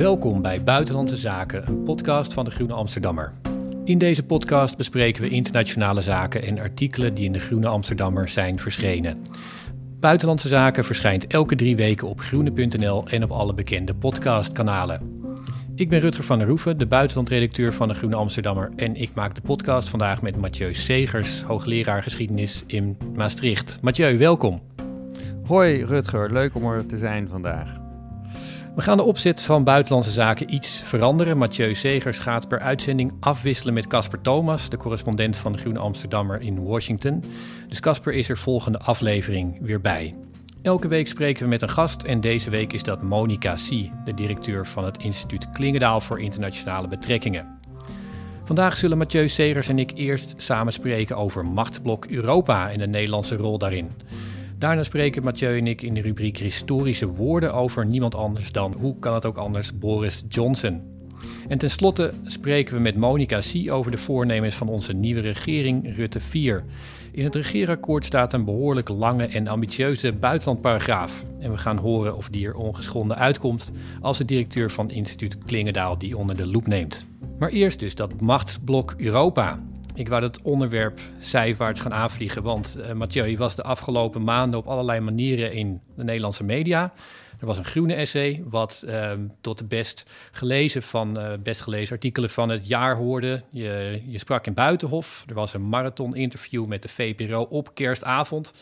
Welkom bij Buitenlandse Zaken, een podcast van de Groene Amsterdammer. In deze podcast bespreken we internationale zaken en artikelen die in de Groene Amsterdammer zijn verschenen. Buitenlandse Zaken verschijnt elke drie weken op groene.nl en op alle bekende podcastkanalen. Ik ben Rutger van der Roeven, de buitenlandredacteur van de Groene Amsterdammer. En ik maak de podcast vandaag met Mathieu Segers, hoogleraar geschiedenis in Maastricht. Mathieu, welkom. Hoi Rutger, leuk om er te zijn vandaag. We gaan de opzet van Buitenlandse Zaken iets veranderen. Mathieu Segers gaat per uitzending afwisselen met Casper Thomas, de correspondent van de Groene Amsterdammer in Washington. Dus Casper is er volgende aflevering weer bij. Elke week spreken we met een gast en deze week is dat Monica Sie, de directeur van het instituut Klingendaal voor internationale betrekkingen. Vandaag zullen Mathieu Segers en ik eerst samen spreken over machtsblok Europa en de Nederlandse rol daarin. Daarna spreken Mathieu en ik in de rubriek Historische Woorden over niemand anders dan, hoe kan het ook anders, Boris Johnson. En tenslotte spreken we met Monica Sie over de voornemens van onze nieuwe regering Rutte 4. In het regeerakkoord staat een behoorlijk lange en ambitieuze buitenlandparagraaf. En we gaan horen of die er ongeschonden uitkomt als de directeur van instituut Klingendaal die onder de loep neemt. Maar eerst dus dat machtsblok Europa. Ik wou dat onderwerp zijwaarts gaan aanvliegen, want uh, Mathieu, je was de afgelopen maanden op allerlei manieren in de Nederlandse media. Er was een groene essay, wat uh, tot de best gelezen, van, uh, best gelezen artikelen van het jaar hoorde. Je, je sprak in Buitenhof. Er was een marathon-interview met de VPRO op kerstavond,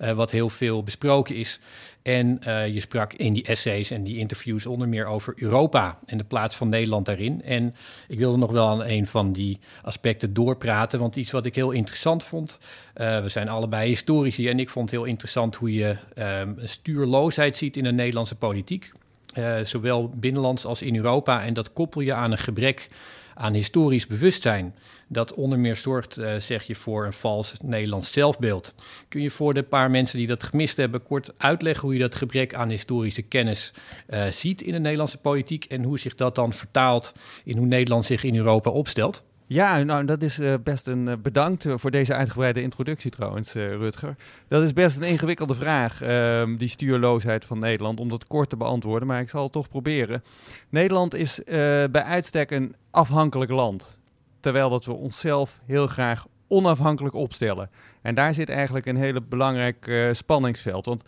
uh, wat heel veel besproken is. En uh, je sprak in die essays en die interviews onder meer over Europa en de plaats van Nederland daarin. En ik wilde nog wel aan een van die aspecten doorpraten, want iets wat ik heel interessant vond. Uh, we zijn allebei historici en ik vond het heel interessant hoe je uh, een stuurloosheid ziet in de Nederlandse politiek. Uh, zowel binnenlands als in Europa. En dat koppel je aan een gebrek aan historisch bewustzijn. Dat onder meer zorgt, uh, zeg je, voor een vals Nederlands zelfbeeld. Kun je voor de paar mensen die dat gemist hebben kort uitleggen hoe je dat gebrek aan historische kennis uh, ziet in de Nederlandse politiek en hoe zich dat dan vertaalt in hoe Nederland zich in Europa opstelt? Ja, nou, dat is uh, best een uh, bedankt voor deze uitgebreide introductie trouwens, Rutger. Dat is best een ingewikkelde vraag, uh, die stuurloosheid van Nederland, om dat kort te beantwoorden, maar ik zal het toch proberen. Nederland is bij uitstek een afhankelijk land, terwijl dat we onszelf heel graag onafhankelijk opstellen. En daar zit eigenlijk een hele belangrijk spanningsveld, want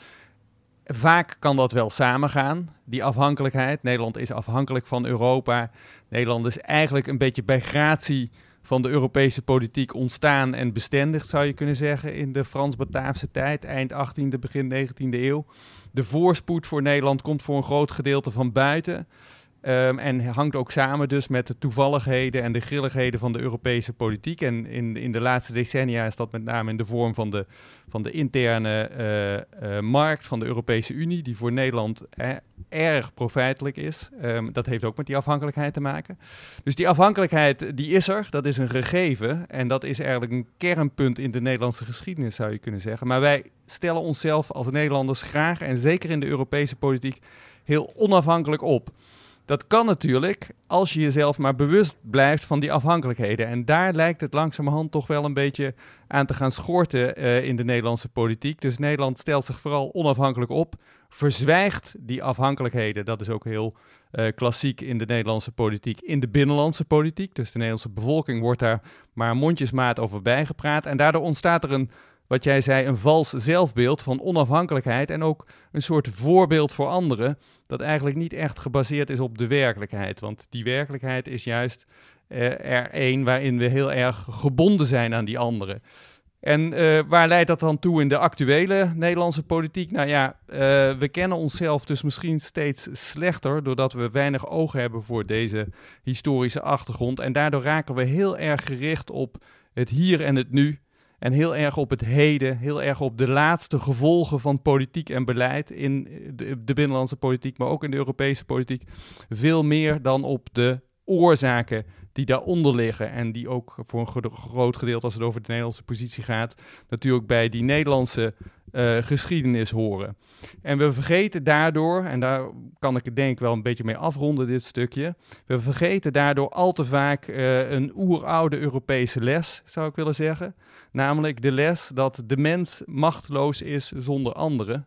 vaak kan dat wel samengaan, die afhankelijkheid. Nederland is afhankelijk van Europa. Nederland is eigenlijk een beetje bij gratie van de Europese politiek ontstaan en bestendigd, zou je kunnen zeggen, in de Frans-Bataafse tijd, eind 18e, begin 19e eeuw. De voorspoed voor Nederland komt voor een groot gedeelte van buiten. Um, en hangt ook samen dus met de toevalligheden en de grilligheden van de Europese politiek. En in, in de laatste decennia is dat met name in de vorm van de, van de interne uh, uh, markt van de Europese Unie, die voor Nederland eh, erg profijtelijk is. Um, dat heeft ook met die afhankelijkheid te maken. Dus die afhankelijkheid, die is er, dat is een gegeven. En dat is eigenlijk een kernpunt in de Nederlandse geschiedenis, zou je kunnen zeggen. Maar wij stellen onszelf als Nederlanders graag, en zeker in de Europese politiek, heel onafhankelijk op. Dat kan natuurlijk als je jezelf maar bewust blijft van die afhankelijkheden. En daar lijkt het langzamerhand toch wel een beetje aan te gaan schorten uh, in de Nederlandse politiek. Dus Nederland stelt zich vooral onafhankelijk op, verzwijgt die afhankelijkheden. Dat is ook heel uh, klassiek in de Nederlandse politiek, in de binnenlandse politiek. Dus de Nederlandse bevolking wordt daar maar mondjesmaat over bijgepraat. En daardoor ontstaat er een wat jij zei, een vals zelfbeeld van onafhankelijkheid en ook een soort voorbeeld voor anderen, dat eigenlijk niet echt gebaseerd is op de werkelijkheid. Want die werkelijkheid is juist uh, er een waarin we heel erg gebonden zijn aan die anderen. En uh, waar leidt dat dan toe in de actuele Nederlandse politiek? Nou ja, uh, we kennen onszelf dus misschien steeds slechter doordat we weinig ogen hebben voor deze historische achtergrond. En daardoor raken we heel erg gericht op het hier en het nu. En heel erg op het heden, heel erg op de laatste gevolgen van politiek en beleid in de, binnenlandse politiek, maar ook in de Europese politiek. Veel meer dan op de oorzaken die daaronder liggen. En die ook voor een groot gedeelte, als het over de Nederlandse positie gaat, natuurlijk bij die Nederlandse uh, geschiedenis horen. En we vergeten daardoor, en daar kan ik het denk wel een beetje mee afronden, dit stukje. We vergeten daardoor al te vaak uh, een oeroude Europese les, zou ik willen zeggen. Namelijk de les dat de mens machteloos is zonder anderen.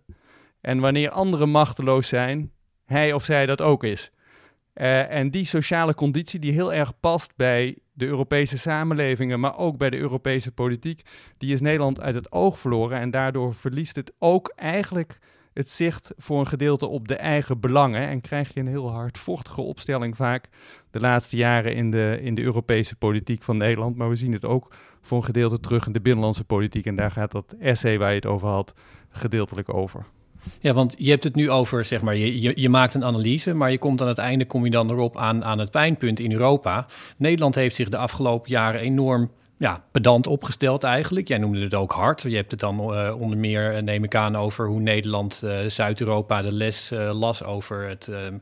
En wanneer anderen machteloos zijn, hij of zij dat ook is. en die sociale conditie die heel erg past bij de Europese samenlevingen, maar ook bij de Europese politiek, die is Nederland uit het oog verloren. En daardoor verliest het ook eigenlijk het zicht voor een gedeelte op de eigen belangen. En krijg je een heel hardvochtige opstelling vaak de laatste jaren in de, in de Europese politiek van Nederland. Maar we zien het ook voor een gedeelte terug in de binnenlandse politiek. En daar gaat dat essay waar je het over had gedeeltelijk over. Ja, want je hebt het nu over, zeg maar, je, je, je, maakt een analyse, maar je komt aan het einde, kom je dan erop aan, aan het pijnpunt in Europa. Nederland heeft zich de afgelopen jaren enorm ja, pedant opgesteld eigenlijk. Jij noemde het ook hard. Je hebt het dan uh, onder meer, uh, neem ik aan, over hoe Nederland uh, Zuid-Europa de les las over het ehm,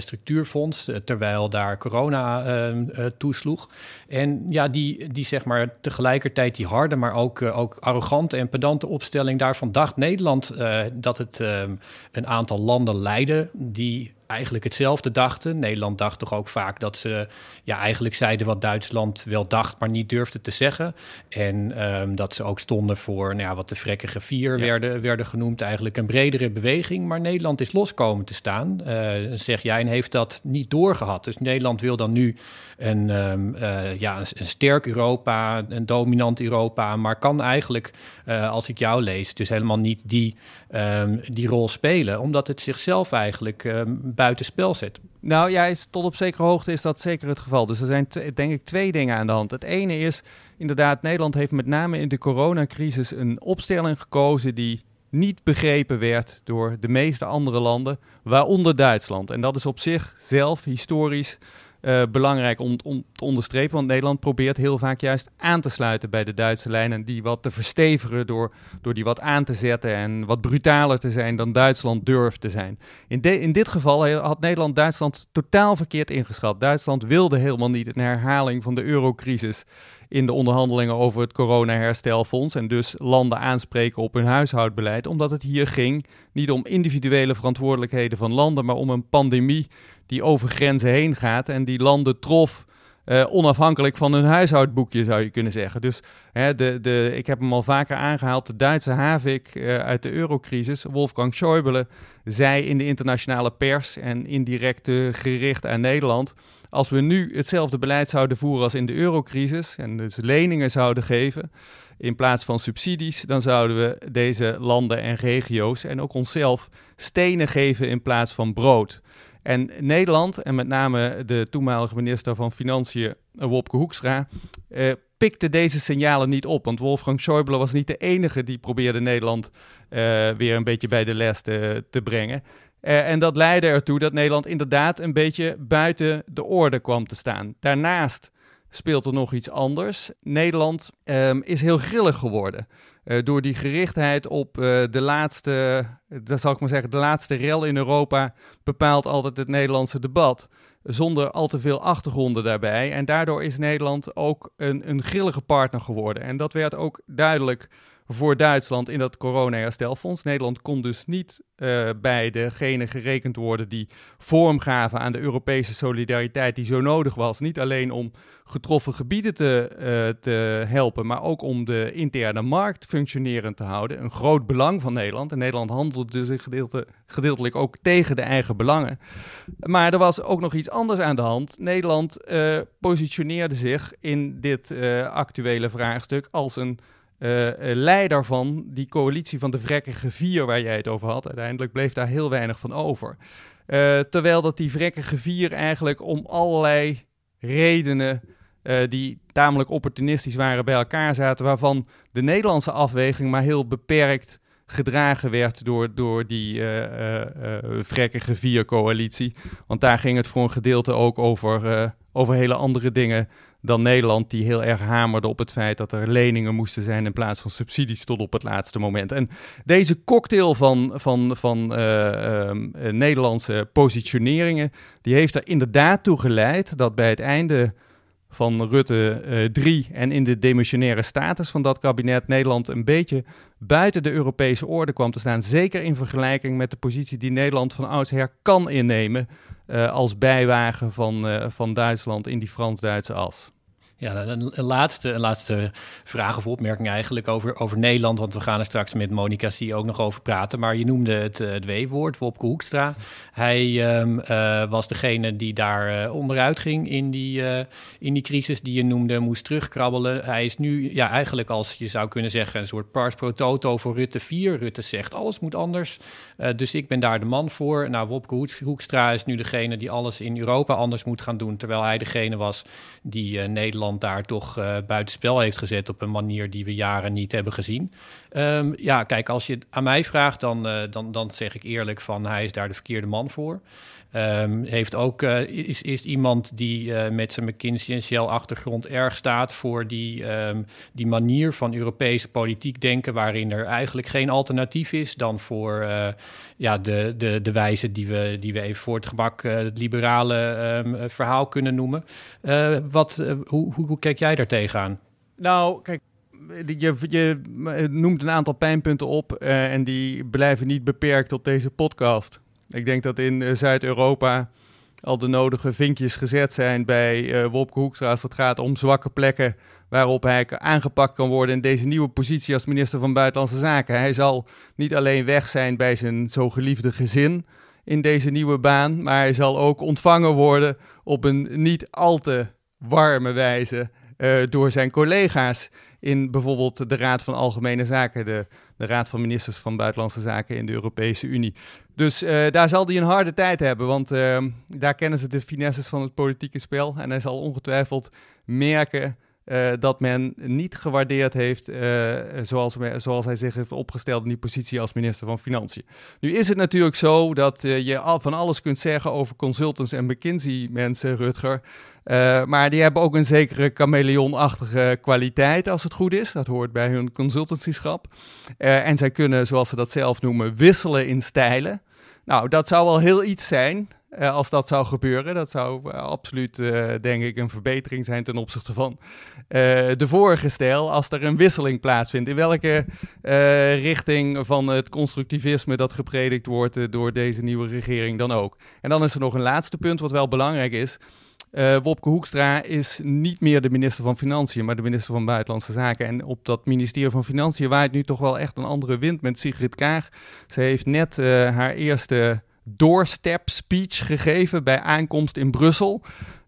structuurfonds, terwijl daar corona ehm, toesloeg. En ja, die, die zeg maar tegelijkertijd die harde, maar ook, ook arrogante en pedante opstelling daarvan dacht Nederland dat het ehm, een aantal landen leidde die eigenlijk hetzelfde dachten. Nederland dacht toch ook vaak dat ze ja, eigenlijk zeiden wat Duitsland wel dacht, maar niet durfde te zeggen. En ehm, dat ze ook stonden voor nou ja, wat de vrekkige vier werden, werden genoemd. Eigenlijk een bredere beweging. Maar Nederland is loskomen te staan, uh, zeg jij, en heeft dat niet doorgehad. Dus Nederland wil dan nu een, um, uh, ja, een, een, sterk Europa, een dominant Europa, maar kan eigenlijk, uh, als ik jou lees, dus helemaal niet die, um, die rol spelen, omdat het zichzelf eigenlijk buitenspel zet. Nou ja, tot op zekere hoogte is dat zeker het geval. Dus er zijn denk ik twee dingen aan de hand. Het ene is inderdaad, Nederland heeft met name in de coronacrisis een opstelling gekozen die niet begrepen werd door de meeste andere landen, waaronder Duitsland. En dat is op zichzelf historisch uh, belangrijk om, om, te onderstrepen. Want Nederland probeert heel vaak juist aan te sluiten bij de Duitse lijn. En die wat te verstevigen door, door die wat aan te zetten. En wat brutaler te zijn dan Duitsland durft te zijn. In, de, in dit geval had Nederland Duitsland totaal verkeerd ingeschat. Duitsland wilde helemaal niet een herhaling van de eurocrisis in de onderhandelingen over het corona-herstelfonds. En dus landen aanspreken op hun huishoudbeleid. Omdat het hier ging niet om individuele verantwoordelijkheden van landen, maar om een pandemie die over grenzen heen gaat en die landen trof. Uh, onafhankelijk van hun huishoudboekje, zou je kunnen zeggen. Dus hè, de, de, ik heb hem al vaker aangehaald. De Duitse havik uh, uit de eurocrisis, Wolfgang Schäuble, zei in de internationale pers en indirect uh, gericht aan Nederland. Als we nu hetzelfde beleid zouden voeren als in de eurocrisis en dus leningen zouden geven in plaats van subsidies, dan zouden we deze landen en regio's en ook onszelf stenen geven in plaats van brood. En Nederland, en met name de toenmalige minister van Financiën, eh, Wopke Hoekstra, eh, pikte deze signalen niet op. Want Wolfgang Schäuble was niet de enige die probeerde Nederland eh, weer een beetje bij de les te, te brengen. Uh, en dat leidde ertoe dat Nederland inderdaad een beetje buiten de orde kwam te staan. Daarnaast speelt er nog iets anders. Nederland um, is heel grillig geworden. Uh, door die gerichtheid op uh, de laatste, dat zal ik maar zeggen, de laatste rel in Europa bepaalt altijd het Nederlandse debat. Zonder al te veel achtergronden daarbij. En daardoor is Nederland ook een, een grillige partner geworden. En dat werd ook duidelijk voor Duitsland in dat corona-herstelfonds. Nederland kon dus niet uh, bij degene gerekend worden die vorm gaven aan de Europese solidariteit die zo nodig was. Niet alleen om getroffen gebieden te, uh, te helpen, maar ook om de interne markt functionerend te houden. Een groot belang van Nederland. En Nederland handelde dus gedeelte, gedeeltelijk ook tegen de eigen belangen. Maar er was ook nog iets anders aan de hand. Nederland uh, positioneerde zich in dit actuele vraagstuk als een uh, leider van die coalitie van de vrekkige vier waar jij het over had. Uiteindelijk bleef daar heel weinig van over. Uh, terwijl dat die vrekkige vier eigenlijk om allerlei redenen uh, die tamelijk opportunistisch waren bij elkaar zaten, waarvan de Nederlandse afweging maar heel beperkt gedragen werd door, door die vrekkige vier coalitie. Want daar ging het voor een gedeelte ook over, over hele andere dingen dan Nederland, die heel erg hamerde op het feit dat er leningen moesten zijn in plaats van subsidies tot op het laatste moment. En deze cocktail van, van, van uh, uh, Nederlandse positioneringen, die heeft er inderdaad toe geleid dat bij het einde van Rutte uh, eh, 3 en in de demissionaire status van dat kabinet Nederland een beetje buiten de Europese orde kwam te staan. Zeker in vergelijking met de positie die Nederland van oudsher kan innemen als bijwagen van, uh, van Duitsland in die Frans-Duitse as. Ja, een, een, laatste, een laatste vraag of opmerking eigenlijk over, over Nederland. Want we gaan er straks met Monica C. ook nog over praten. Maar je noemde het, eh, het W-woord, Wopke Hoekstra. Hij um, uh, was degene die daar uh, onderuit ging in die, in die crisis die je noemde. Moest terugkrabbelen. Hij is nu ja, eigenlijk als je zou kunnen zeggen een soort pars pro toto voor Rutte 4. Rutte zegt alles moet anders. dus ik ben daar de man voor. Nou, Wopke Hoekstra is nu degene die alles in Europa anders moet gaan doen. Terwijl hij degene was die Nederland daar toch uh, buitenspel heeft gezet op een manier die we jaren niet hebben gezien. Um, ja, kijk, als je het aan mij vraagt, dan, uh, dan, dan zeg ik eerlijk van hij is daar de verkeerde man voor. Um, heeft ook, uh, is, is iemand die uh, met zijn McKinsey en Shell achtergrond erg staat voor die, um, die manier van Europese politiek denken, waarin er eigenlijk geen alternatief is dan voor uh, ja, de, de, de wijze die we, die we even voor het gebak het liberale um, verhaal kunnen noemen. wat, hoe, hoe, kijk jij daar tegenaan? Nou, kijk, je, je, noemt een aantal pijnpunten op en die blijven niet beperkt tot deze podcast. Ik denk dat in uh, Zuid-Europa al de nodige vinkjes gezet zijn bij uh, Wopke Hoekstra als het gaat om zwakke plekken waarop hij aangepakt kan worden in deze nieuwe positie als minister van Buitenlandse Zaken. Hij zal niet alleen weg zijn bij zijn zo geliefde gezin in deze nieuwe baan, maar hij zal ook ontvangen worden op een niet al te warme wijze uh, door zijn collega's in bijvoorbeeld de Raad van Algemene Zaken, de, de Raad van Ministers van Buitenlandse Zaken in de Europese Unie. Dus uh, daar zal hij een harde tijd hebben, want uh, daar kennen ze de finesses van het politieke spel. En hij zal ongetwijfeld merken uh, dat men niet gewaardeerd heeft uh, zoals, zoals hij zich heeft opgesteld in die positie als minister van Financiën. Nu is het natuurlijk zo dat uh, je al van alles kunt zeggen over consultants en McKinsey-mensen, Rutger. maar die hebben ook een zekere chameleonachtige kwaliteit als het goed is. Dat hoort bij hun consultancyschap. en zij kunnen, zoals ze dat zelf noemen, wisselen in stijlen. Nou, dat zou wel heel iets zijn. Uh, als dat zou gebeuren. Dat zou uh, absoluut, uh, denk ik, een verbetering zijn ten opzichte van de vorige stijl. Als er een wisseling plaatsvindt. In welke richting van het constructivisme dat gepredikt wordt door deze nieuwe regering dan ook. En dan is er nog een laatste punt wat wel belangrijk is. Wopke Hoekstra is niet meer de minister van Financiën, maar de minister van Buitenlandse Zaken. En op dat ministerie van Financiën waait nu toch wel echt een andere wind met Sigrid Kaag. Ze heeft net haar eerste doorstep speech gegeven bij aankomst in Brussel.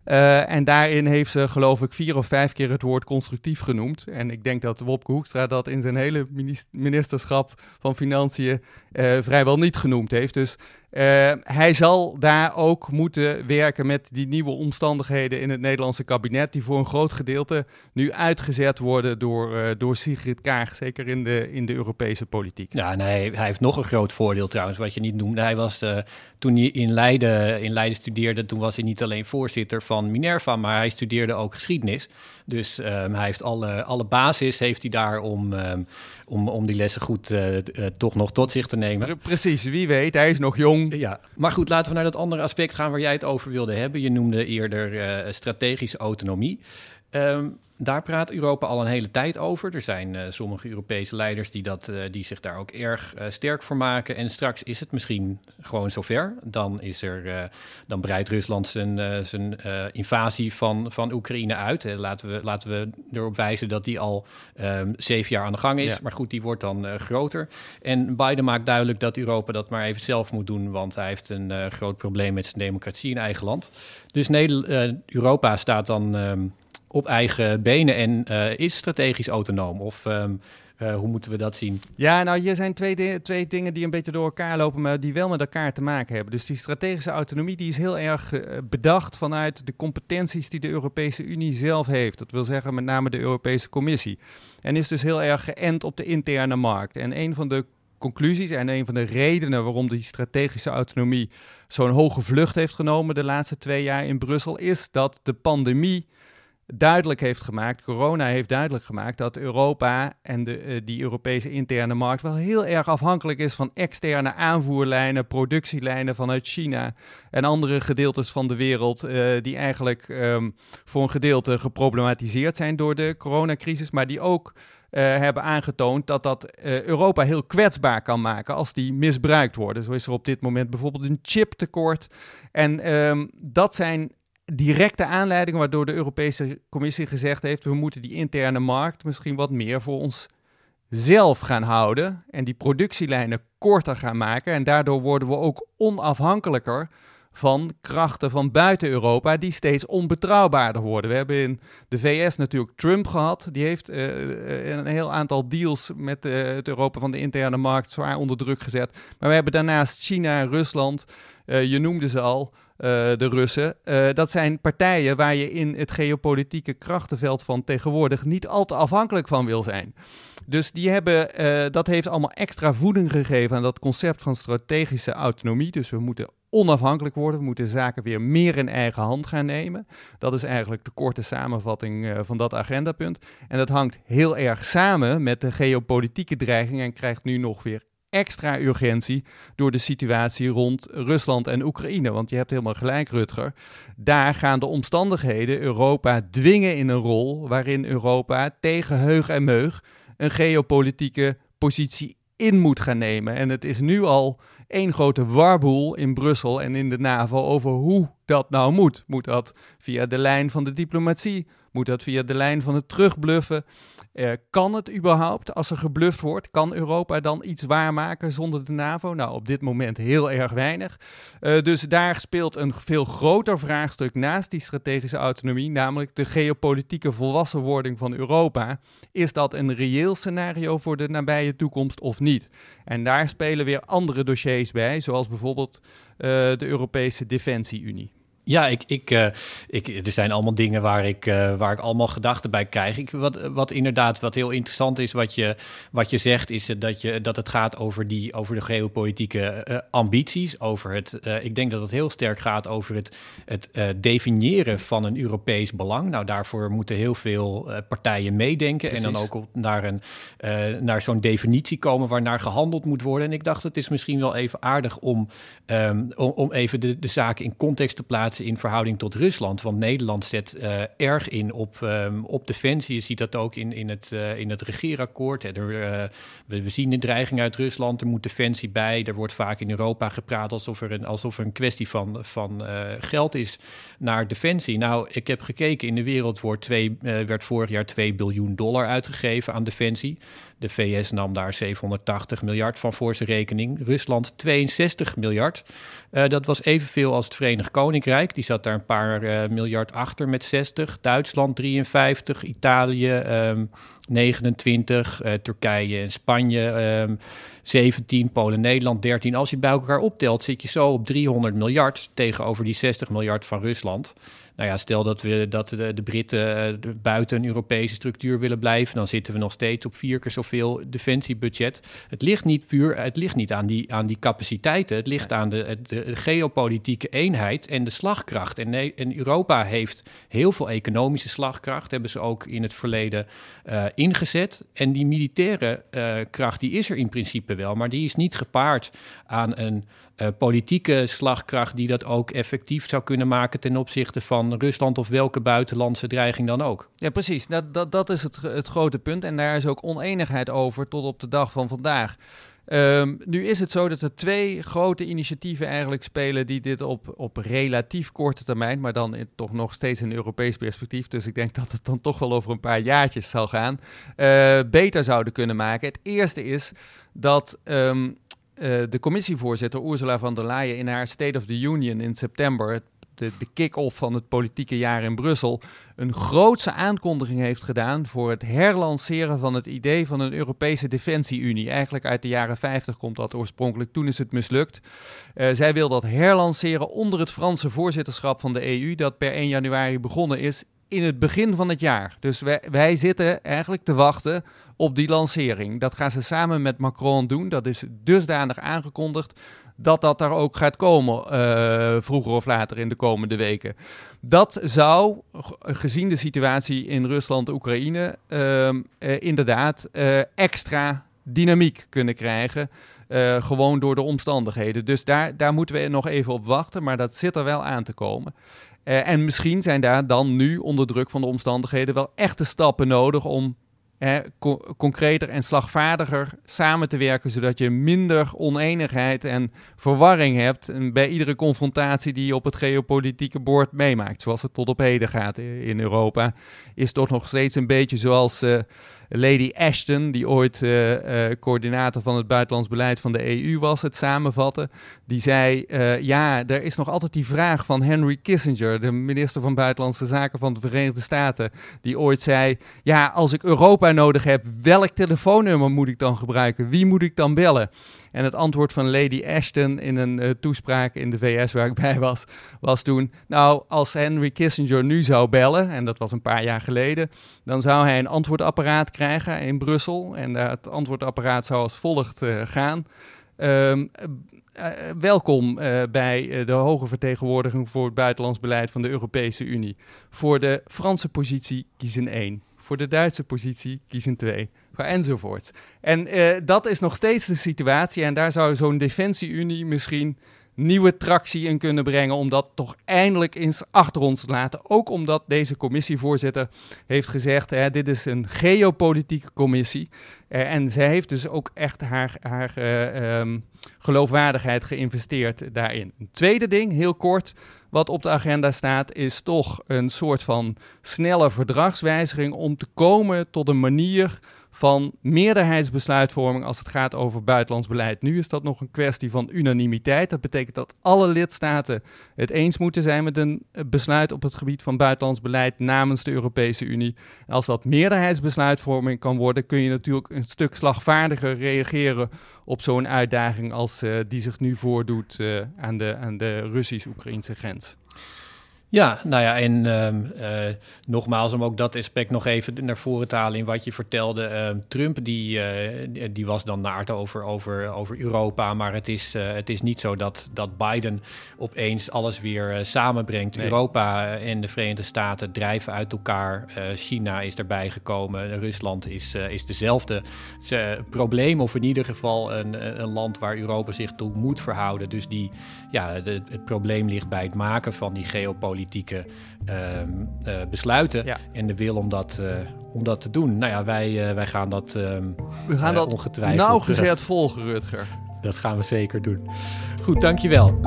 Uh, en daarin heeft ze, geloof ik, vier of vijf keer het woord constructief genoemd. En ik denk dat Wopke Hoekstra dat in zijn hele ministerschap van Financiën uh, vrijwel niet genoemd heeft. Dus uh, hij zal daar ook moeten werken met die nieuwe omstandigheden in het Nederlandse kabinet, die voor een groot gedeelte nu uitgezet worden door, uh, door Sigrid Kaag, zeker in de, in de Europese politiek. Ja, nee, hij heeft nog een groot voordeel trouwens, wat je niet noemde. Hij was, uh, toen hij in Leiden, in Leiden studeerde, toen was hij niet alleen voorzitter van Minerva, maar hij studeerde ook geschiedenis. Dus um, hij heeft alle, alle basis heeft hij daar om, um, om, om die lessen goed uh, uh, toch nog tot zich te nemen. Precies, wie weet, hij is nog jong. Ja, maar goed, laten we naar dat andere aspect gaan waar jij het over wilde hebben. Je noemde eerder uh, strategische autonomie. Um, daar praat Europa al een hele tijd over. Er zijn uh, sommige Europese leiders die, dat, uh, die zich daar ook erg uh, sterk voor maken. En straks is het misschien gewoon zover. Dan, is er, dan breidt Rusland zijn, zijn invasie van, van Oekraïne uit. laten, we, laten we erop wijzen dat die al um, zeven jaar aan de gang is. Ja. Maar goed, die wordt dan groter. En Biden maakt duidelijk dat Europa dat maar even zelf moet doen. Want hij heeft een groot probleem met zijn democratie in eigen land. Dus Nederland, Europa staat dan... Um, op eigen benen en uh, is strategisch autonoom? Of um, uh, hoe moeten we dat zien? Ja, nou, hier zijn twee, twee dingen die een beetje door elkaar lopen, maar die wel met elkaar te maken hebben. Dus die strategische autonomie die is heel erg uh, bedacht vanuit de competenties die de Europese Unie zelf heeft. Dat wil zeggen met name de Europese Commissie. En is dus heel erg geënt op de interne markt. En een van de conclusies en een van de redenen waarom die strategische autonomie zo'n hoge vlucht heeft genomen de laatste twee jaar in Brussel, is dat de pandemie duidelijk heeft gemaakt, corona heeft duidelijk gemaakt, dat Europa en de, uh, die Europese interne markt wel heel erg afhankelijk is van externe aanvoerlijnen, productielijnen vanuit China en andere gedeeltes van de wereld, uh, die eigenlijk um, voor een gedeelte geproblematiseerd zijn door de coronacrisis, maar die ook uh, hebben aangetoond dat dat Europa heel kwetsbaar kan maken als die misbruikt worden. Zo is er op dit moment bijvoorbeeld een chiptekort. En um, dat zijn directe aanleiding waardoor de Europese Commissie gezegd heeft: we moeten die interne markt misschien wat meer voor ons zelf gaan houden en die productielijnen korter gaan maken. En daardoor worden we ook onafhankelijker van krachten van buiten Europa die steeds onbetrouwbaarder worden. We hebben in de VS natuurlijk Trump gehad. Die heeft uh, een heel aantal deals met uh, het Europa van de interne markt zwaar onder druk gezet. Maar we hebben daarnaast China en Rusland. Je noemde ze al. De Russen. dat zijn partijen waar je in het geopolitieke krachtenveld van tegenwoordig niet al te afhankelijk van wil zijn. Dus die hebben, dat heeft allemaal extra voeding gegeven aan dat concept van strategische autonomie. Dus we moeten onafhankelijk worden. We moeten zaken weer meer in eigen hand gaan nemen. Dat is eigenlijk de korte samenvatting van dat agendapunt. En dat hangt heel erg samen met de geopolitieke dreiging en krijgt nu nog weer extra urgentie door de situatie rond Rusland en Oekraïne. Want je hebt helemaal gelijk, Rutger. Daar gaan de omstandigheden Europa dwingen in een rol waarin Europa tegen heug en meug een geopolitieke positie in moet gaan nemen. En het is nu al één grote warboel in Brussel en in de NAVO over hoe dat nou moet. Moet dat via de lijn van de diplomatie? Moet dat via de lijn van het terugbluffen? Uh, kan het überhaupt, als er gebluft wordt, kan Europa dan iets waarmaken zonder de NAVO? Nou, op dit moment heel erg weinig. Uh, dus daar speelt een veel groter vraagstuk naast die strategische autonomie, namelijk de geopolitieke volwassenwording van Europa. Is dat een reëel scenario voor de nabije toekomst of niet? En daar spelen weer andere dossiers bij, zoals bijvoorbeeld de Europese Defensie-Unie. Ja, ik, ik, uh, ik, er zijn allemaal dingen waar ik, uh, waar ik allemaal gedachten bij krijg. Ik, wat, wat inderdaad, wat heel interessant is, wat je, wat je zegt, is dat, je, dat het gaat over, die, over de geopolitieke uh, ambities. Over het, ik denk dat het heel sterk gaat over het, het definiëren van een Europees belang. Nou, daarvoor moeten heel veel partijen meedenken. Precies. En dan ook op, naar, een, naar zo'n definitie komen waarnaar gehandeld moet worden. En ik dacht, het is misschien wel even aardig om, um, om, om even de, de zaken in context te plaatsen in verhouding tot Rusland. Want Nederland zet uh, erg in op, um, op defensie. Je ziet dat ook in, in, het, uh, in het regeerakkoord. We, we, zien de dreiging uit Rusland, er moet defensie bij. Er wordt vaak in Europa gepraat alsof er een, alsof er een kwestie van, van geld is naar defensie. Nou, ik heb gekeken, in de wereld wordt twee, werd vorig jaar 2 biljoen dollar uitgegeven aan defensie. De VS nam daar 780 miljard van voor zijn rekening. Rusland 62 miljard. Uh, dat was evenveel als het Verenigd Koninkrijk. Die zat daar een paar uh, miljard achter met 60. Duitsland 53, Italië um, 29, uh, Turkije en Spanje um, 17, Polen, Nederland 13. Als je bij elkaar optelt, zit je zo op 300 miljard tegenover die 60 miljard van Rusland. Nou ja, stel dat, we, dat de, de Britten uh, buiten een Europese structuur willen blijven, dan zitten we nog steeds op vier keer zoveel defensiebudget. Het ligt niet puur, het ligt niet aan die, aan die capaciteiten, het ligt aan de, de, de geopolitieke eenheid en de slagkracht. En, en, Europa heeft heel veel economische slagkracht, hebben ze ook in het verleden uh, ingezet. En die militaire uh, kracht, die is er in principe wel, maar die is niet gepaard aan een uh, politieke slagkracht die dat ook effectief zou kunnen maken ten opzichte van Rusland of welke buitenlandse dreiging dan ook. Ja, precies. Dat, dat, dat is het, het grote punt. En daar is ook oneenigheid over tot op de dag van vandaag. Um, nu is het zo dat er twee grote initiatieven eigenlijk spelen die dit op, op relatief korte termijn, maar dan toch nog steeds een Europees perspectief, dus ik denk dat het dan toch wel over een paar jaartjes zal gaan, uh, beter zouden kunnen maken. Het eerste is dat um, uh, de commissievoorzitter Ursula von der Leyen in haar State of the Union in september, de, kick-off van het politieke jaar in Brussel, een grootse aankondiging heeft gedaan voor het herlanceren van het idee van een Europese defensie-unie. Eigenlijk uit de jaren 50 komt dat oorspronkelijk, toen is het mislukt. Uh, zij wil dat herlanceren onder het Franse voorzitterschap van de EU, dat per 1 januari begonnen is in het begin van het jaar. Dus wij, zitten eigenlijk te wachten op die lancering. Dat gaan ze samen met Macron doen. Dat is dusdanig aangekondigd dat dat daar ook gaat komen, uh, vroeger of later in de komende weken. Dat zou, gezien de situatie in Rusland-Oekraïne, uh, uh, inderdaad eh, extra dynamiek kunnen krijgen. Gewoon door de omstandigheden. Dus daar, daar moeten we nog even op wachten, maar dat zit er wel aan te komen. Uh, en misschien zijn daar dan nu onder druk van de omstandigheden wel echte stappen nodig om concreter en slagvaardiger samen te werken, zodat je minder oneenigheid en verwarring hebt bij iedere confrontatie die je op het geopolitieke bord meemaakt. Zoals het tot op heden gaat in Europa, is toch nog steeds een beetje zoals uh, Lady Ashton, die ooit uh, coördinator van het buitenlands beleid van de EU was, het samenvatten. Die zei, ja, er is nog altijd die vraag van Henry Kissinger, de minister van Buitenlandse Zaken van de Verenigde Staten, die ooit zei, ja, als ik Europa nodig heb, welk telefoonnummer moet ik dan gebruiken? Wie moet ik dan bellen? En het antwoord van Lady Ashton in een uh, toespraak in de VS waar ik bij was, was toen: Nou, als Henry Kissinger nu zou bellen, en dat was een paar jaar geleden, dan zou hij een antwoordapparaat krijgen in Brussel. En uh, het antwoordapparaat zou als volgt uh, gaan. Um, uh, welkom bij de hoge vertegenwoordiging voor het buitenlands beleid van de Europese Unie. Voor de Franse positie kiezen één. Voor de Duitse positie kiezen twee enzovoort. En uh, dat is nog steeds de situatie. En daar zou zo'n defensie-unie misschien nieuwe tractie in kunnen brengen. Om dat toch eindelijk eens achter ons te laten. Ook omdat deze commissievoorzitter heeft gezegd: hè, dit is een geopolitieke commissie. Uh, en zij heeft dus ook echt haar, haar uh, um, geloofwaardigheid geïnvesteerd daarin. Een tweede ding, heel kort. Wat op de agenda staat, is toch een soort van snelle verdragswijziging om te komen tot een manier van meerderheidsbesluitvorming als het gaat over buitenlands beleid. Nu is dat nog een kwestie van unanimiteit. Dat betekent dat alle lidstaten het eens moeten zijn met een eh, besluit op het gebied van buitenlands beleid namens de Europese Unie. Als dat meerderheidsbesluitvorming kan worden, kun je natuurlijk een stuk slagvaardiger reageren op zo'n uitdaging als uh, die zich nu voordoet uh, aan de, aan de Russisch-Oekraïnse grens. Ja, nou ja, en um, uh, nogmaals om ook dat aspect nog even naar voren te halen in wat je vertelde. Uh, Trump die, uh, die was dan naart over, over, over Europa, maar het is, het is niet zo dat, dat Biden opeens alles weer samenbrengt. Nee. Europa en de Verenigde Staten drijven uit elkaar. China is erbij gekomen, Rusland is, is dezelfde. Het probleem, of in ieder geval een, een land waar Europa zich toe moet verhouden. Dus die, ja, de, het probleem ligt bij het maken van die geopolitieke politieke um, uh, besluiten ja. en de wil om dat, uh, om dat te doen. Nou ja, wij, uh, wij gaan dat, um, we gaan dat ongetwijfeld nauwgezet volgen, Rutger. Dat gaan we zeker doen. Goed, dankjewel.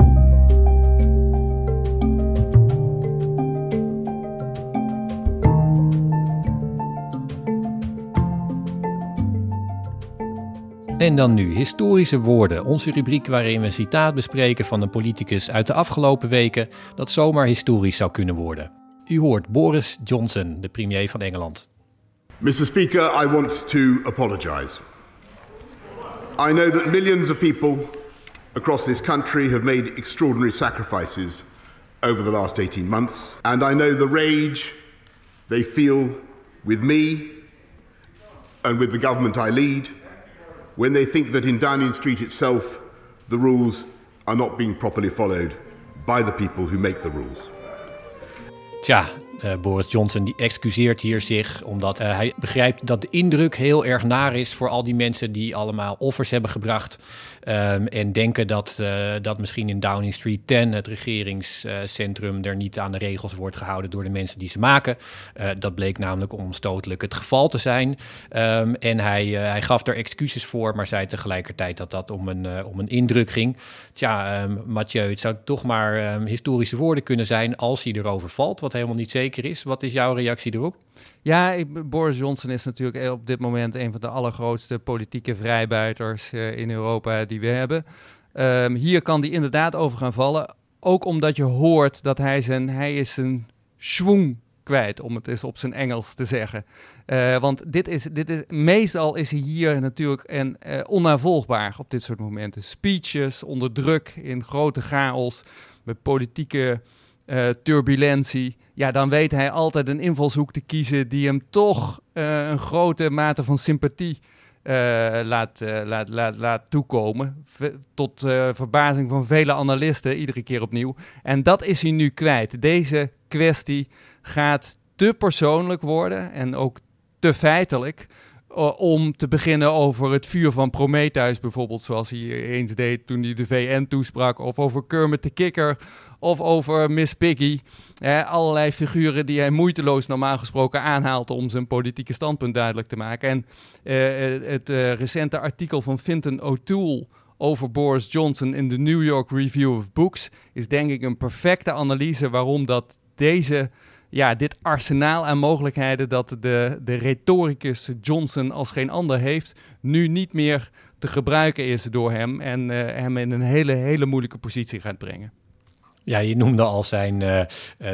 En dan nu historische woorden, onze rubriek waarin we een citaat bespreken van een politicus uit de afgelopen weken dat zomaar historisch zou kunnen worden. U hoort Boris Johnson, de premier van Engeland. Mr. Speaker, I want to apologize. I know that millions of people across this country have made extraordinary sacrifices over the last 18 months, and I know the rage they feel with me and with the government I lead when they think that in Downing Street itself the rules are not being properly followed by the people who make the rules. Tja, uh, Boris Johnson die excuseert hier zich omdat uh, hij begrijpt dat de indruk heel erg naar is voor al die mensen die allemaal offers hebben gebracht Um, en denken dat, uh, dat misschien in Downing Street 10, het regeringscentrum, er niet aan de regels wordt gehouden door de mensen die ze maken. Uh, dat bleek namelijk onstotelijk het geval te zijn. Um, en hij, uh, hij gaf er excuses voor, maar zei tegelijkertijd dat dat om een, om een indruk ging. Tja, um, Mathieu, het zou toch maar historische woorden kunnen zijn als hij erover valt, wat helemaal niet zeker is. Wat is jouw reactie erop? Ja, Boris Johnson is natuurlijk op dit moment een van de allergrootste politieke vrijbuiters in Europa die we hebben. Um, hier kan die inderdaad over gaan vallen. Ook omdat je hoort dat hij zijn, hij is zijn schwung kwijt, om het eens op zijn Engels te zeggen. Uh, want dit is, dit is, meestal is hij hier natuurlijk en, uh, onnavolgbaar op dit soort momenten. Speeches onder druk, in grote chaos, met politieke uh, turbulentie, ja, dan weet hij altijd een invalshoek te kiezen die hem toch een grote mate van sympathie laat, laat, laat, laat toekomen. Tot verbazing van vele analisten, iedere keer opnieuw. En dat is hij nu kwijt. Deze kwestie gaat te persoonlijk worden en ook te feitelijk om te beginnen over het vuur van Prometheus bijvoorbeeld, zoals hij eens deed toen hij de VN toesprak, of over Kermit de Kikker, of over Miss Piggy. allerlei figuren die hij moeiteloos normaal gesproken aanhaalt om zijn politieke standpunt duidelijk te maken. En uh, het uh, recente artikel van Finton O'Toole over Boris Johnson in de New York Review of Books is denk ik een perfecte analyse waarom dat deze ja, dit arsenaal aan mogelijkheden dat de, de retoricus Johnson als geen ander heeft, nu niet meer te gebruiken is door hem en uh, hem in een hele, hele moeilijke positie gaat brengen. Ja, je noemde al zijn, uh,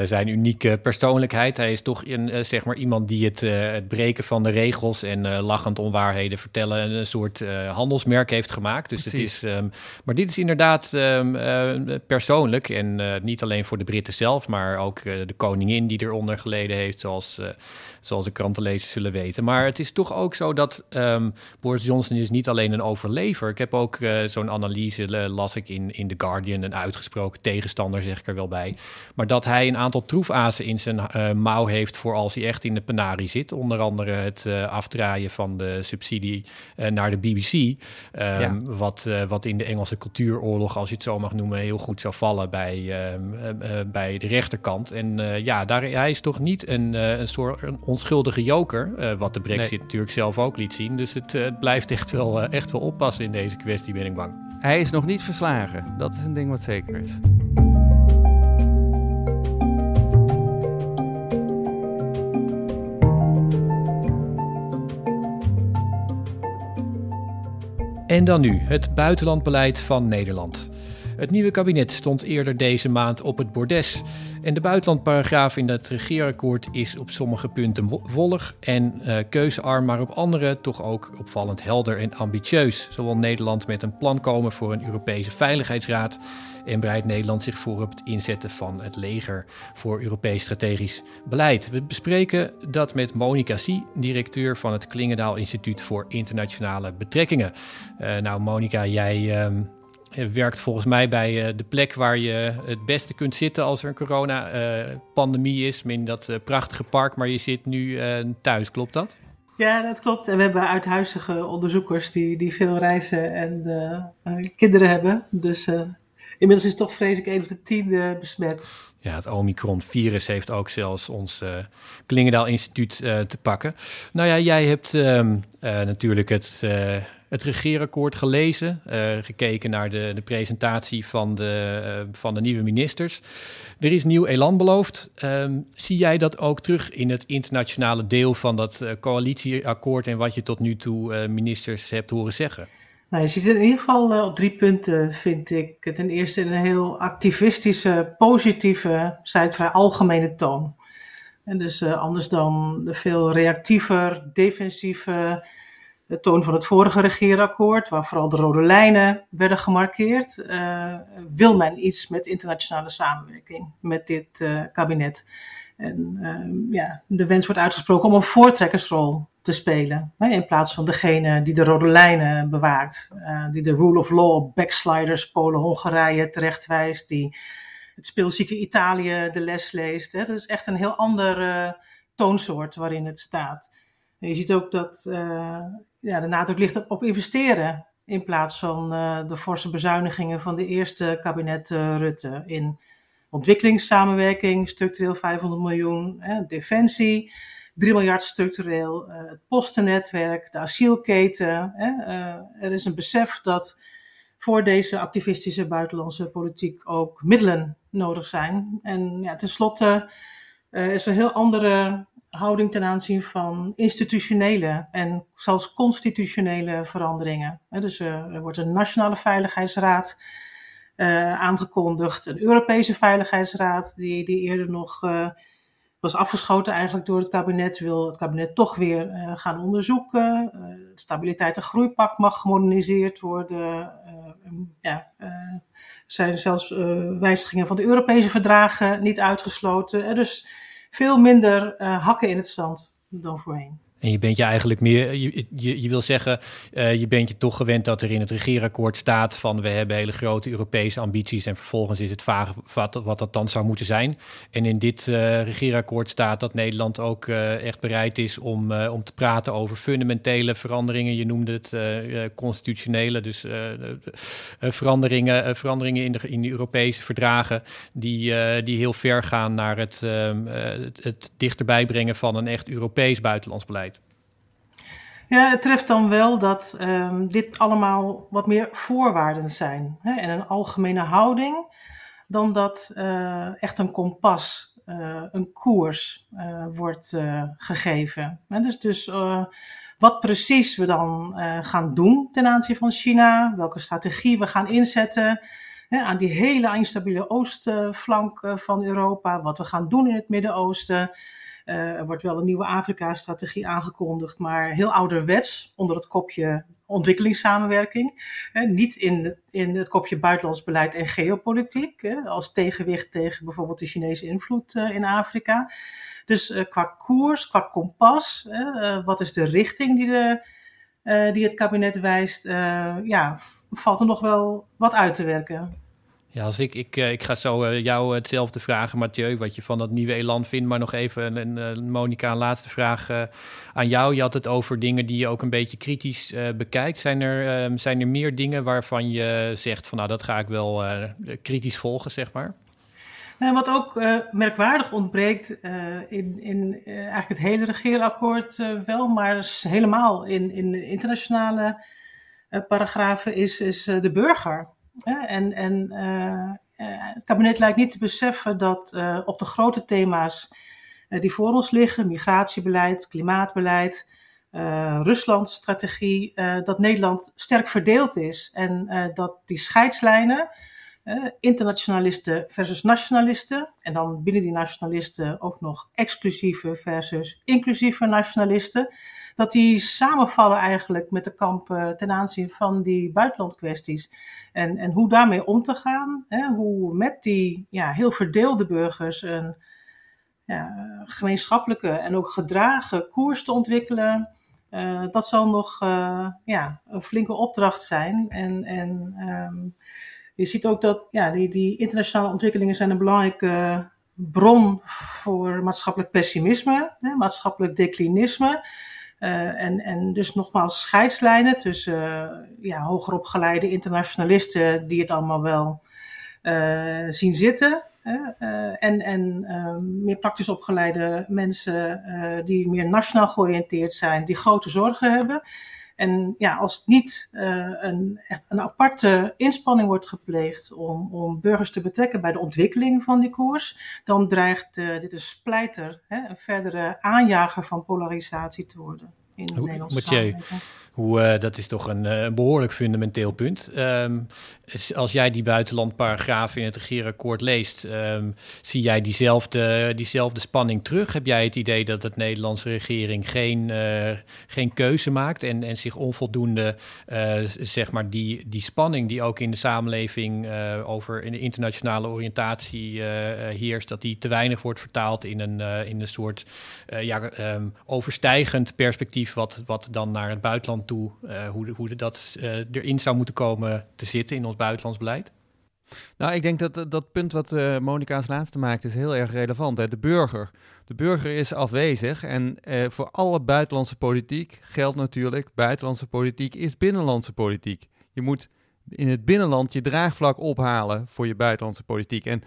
zijn unieke persoonlijkheid. Hij is toch een, uh, zeg maar iemand die het, het breken van de regels en lachend onwaarheden vertellen een soort handelsmerk heeft gemaakt. Dus het is, um, maar dit is inderdaad um, persoonlijk en niet alleen voor de Britten zelf, maar ook de koningin die eronder geleden heeft, zoals zoals de krantenlezers zullen weten. Maar het is toch ook zo dat um, Boris Johnson is niet alleen een overlever. Ik heb ook zo'n analyse, las ik in, in The Guardian, een uitgesproken tegenstander, zeg ik er wel bij. Maar dat hij een aantal troefazen in zijn uh, mouw heeft voor als hij echt in de penarie zit. Onder andere het afdraaien van de subsidie naar de BBC. Um, ja. wat, wat in de Engelse cultuuroorlog, als je het zo mag noemen, heel goed zou vallen bij, bij de rechterkant. En ja, daar, hij is toch niet een, een soort... Een onschuldige joker. Wat de Brexit natuurlijk zelf ook liet zien. Dus het, blijft echt wel, echt wel oppassen in deze kwestie, ben ik bang. Hij is nog niet verslagen. Dat is een ding wat zeker is. En dan nu het buitenlandbeleid van Nederland. Het nieuwe kabinet stond eerder deze maand op het bordes. En de buitenlandparagraaf in het regeerakkoord is op sommige punten volg en uh, keuzearm, maar op andere toch ook opvallend helder en ambitieus. Zo wil Nederland met een plan komen voor een Europese Veiligheidsraad en bereidt Nederland zich voor op het inzetten van het leger voor Europees strategisch beleid. We bespreken dat met Monica Sie, directeur van het Klingendaal Instituut voor Internationale Betrekkingen. Uh, nou, Monica, jij. Uh, werkt volgens mij bij uh, de plek waar je het beste kunt zitten als er een corona-pandemie is. In dat uh, prachtige park, maar je zit nu thuis, klopt dat? Ja, dat klopt. En we hebben uithuizige onderzoekers die, die veel reizen en kinderen hebben. Dus inmiddels is het toch vrees ik een of de tien besmet. Ja, het Omicron-virus heeft ook zelfs ons Klingendaal Instituut te pakken. Nou ja, jij hebt ehm, natuurlijk het het regeerakkoord gelezen, uh, gekeken naar de, de presentatie van de, uh, van de nieuwe ministers. Er is nieuw elan beloofd. Um, zie jij dat ook terug in het internationale deel van dat uh, coalitieakkoord en wat je tot nu toe ministers hebt horen zeggen? Nou, je ziet in ieder geval op drie punten, vind ik. Ten eerste een heel activistische, positieve, vrij algemene toon. En dus anders dan de veel reactiever, defensieve de toon van het vorige regeerakkoord, waar vooral de rode lijnen werden gemarkeerd, uh, wil men iets met internationale samenwerking met dit uh, kabinet. En uh, ja, de wens wordt uitgesproken om een voortrekkersrol te spelen. Hè, in plaats van degene die de rode lijnen bewaakt, die de rule of law backsliders, Polen, Hongarije terechtwijst, die het speelzieke Italië de les leest. Hè. Dat is echt een heel andere toonsoort waarin het staat. En je ziet ook dat ja, de nadruk ligt op investeren. In plaats van uh, de forse bezuinigingen van de eerste kabinet uh, Rutte. In ontwikkelingssamenwerking, structureel 500 miljoen. Hè, defensie, 3 miljard structureel. Uh, het postennetwerk, de asielketen. Hè, er is een besef dat voor deze activistische buitenlandse politiek ook middelen nodig zijn. En ja, tenslotte is er een heel andere houding ten aanzien van institutionele en zelfs constitutionele veranderingen. Dus eh, er wordt een Nationale Veiligheidsraad uh, aangekondigd, een Europese Veiligheidsraad, die, die eerder nog uh, was afgeschoten eigenlijk door het kabinet, wil het kabinet toch weer gaan onderzoeken. het stabiliteit- en groeipact mag gemoderniseerd worden. ja, zijn zelfs wijzigingen van de Europese verdragen niet uitgesloten. dus veel minder uh, hakken in het zand dan voorheen. En je bent je eigenlijk meer, je, je, je wil zeggen, uh, je bent je toch gewend dat er in het regeerakkoord staat van we hebben hele grote Europese ambities en vervolgens is het vaag wat, dat dan zou moeten zijn. En in dit uh, regeerakkoord staat dat Nederland ook uh, echt bereid is om, om te praten over fundamentele veranderingen. Je noemde het constitutionele, dus veranderingen, veranderingen in de, in de Europese verdragen die, die heel ver gaan naar het, ehm, het, het dichterbij brengen van een echt Europees buitenlands beleid. Ja, het treft dan wel dat um, dit allemaal wat meer voorwaarden zijn hè, en een algemene houding, dan dat uh, echt een kompas, uh, een koers uh, wordt gegeven. En dus dus wat precies we dan gaan doen ten aanzien van China, welke strategie we gaan inzetten hè, aan die hele instabiele oostflank van Europa, wat we gaan doen in het Midden-Oosten. Uh, er wordt wel een nieuwe Afrika-strategie aangekondigd, maar heel ouderwets onder het kopje ontwikkelingssamenwerking. Niet in, in het kopje buitenlands beleid en geopolitiek, als tegenwicht tegen bijvoorbeeld de Chinese invloed eh, in Afrika. Dus qua koers, qua kompas, wat is de richting die, de, die het kabinet wijst, ja, valt er nog wel wat uit te werken. Ja, als ik, ik, eh, ik ga zo uh, jou hetzelfde vragen, Mathieu, wat je van dat nieuwe elan vindt. Maar nog even, een, een, Monika, een laatste vraag aan jou. Je had het over dingen die je ook een beetje kritisch bekijkt. Zijn er, um, zijn er meer dingen waarvan je zegt van nou, dat ga ik wel kritisch volgen, zeg maar? Nou, wat ook merkwaardig ontbreekt in, in eigenlijk het hele regeerakkoord wel, maar helemaal in, in internationale paragrafen is, is de burger. En, en uh, het kabinet lijkt niet te beseffen dat uh, op de grote thema's uh, die voor ons liggen, migratiebeleid, klimaatbeleid, Ruslandstrategie, dat Nederland sterk verdeeld is en dat die scheidslijnen, internationalisten versus nationalisten, en dan binnen die nationalisten ook nog exclusieve versus inclusieve nationalisten, dat die samenvallen eigenlijk met de kampen ten aanzien van die buitenlandkwesties. En, en hoe daarmee om te gaan, hè, hoe met die ja, heel verdeelde burgers een ja, gemeenschappelijke en ook gedragen koers te ontwikkelen. Uh, dat zal nog uh, ja, een flinke opdracht zijn. En, en um, je ziet ook dat ja, die, die internationale ontwikkelingen zijn een belangrijke bron voor maatschappelijk pessimisme, hè, maatschappelijk declinisme. Uh, en, en dus nogmaals scheidslijnen tussen uh, ja, hogeropgeleide internationalisten die het allemaal wel zien zitten. en en meer praktisch opgeleide mensen die meer nationaal georiënteerd zijn, die grote zorgen hebben. En ja, als niet een, echt een aparte inspanning wordt gepleegd om, om burgers te betrekken bij de ontwikkeling van die koers, dan dreigt dit een splijter, hè, een verdere aanjager van polarisatie te worden in de Nederlandse samenleving. Hoe, uh, dat is toch een uh, behoorlijk fundamenteel punt. Um, als jij die buitenlandparagraaf in het regeerakkoord leest, um, zie jij diezelfde, diezelfde spanning terug? Heb jij het idee dat de Nederlandse regering geen, uh, geen keuze maakt en, en zich onvoldoende, zeg maar, die, die spanning die ook in de samenleving over in de internationale oriëntatie heerst, dat die te weinig wordt vertaald in een, in een soort ja, um, overstijgend perspectief, wat, wat dan naar het buitenland uh, hoe, hoe dat uh, erin zou moeten komen te zitten in ons buitenlands beleid? Nou, ik denk dat dat punt wat uh, Monica's laatste maakt is heel erg relevant. Hè? De burger. De burger is afwezig en voor alle buitenlandse politiek geldt natuurlijk, buitenlandse politiek is binnenlandse politiek. Je moet in het binnenland je draagvlak ophalen voor je buitenlandse politiek. En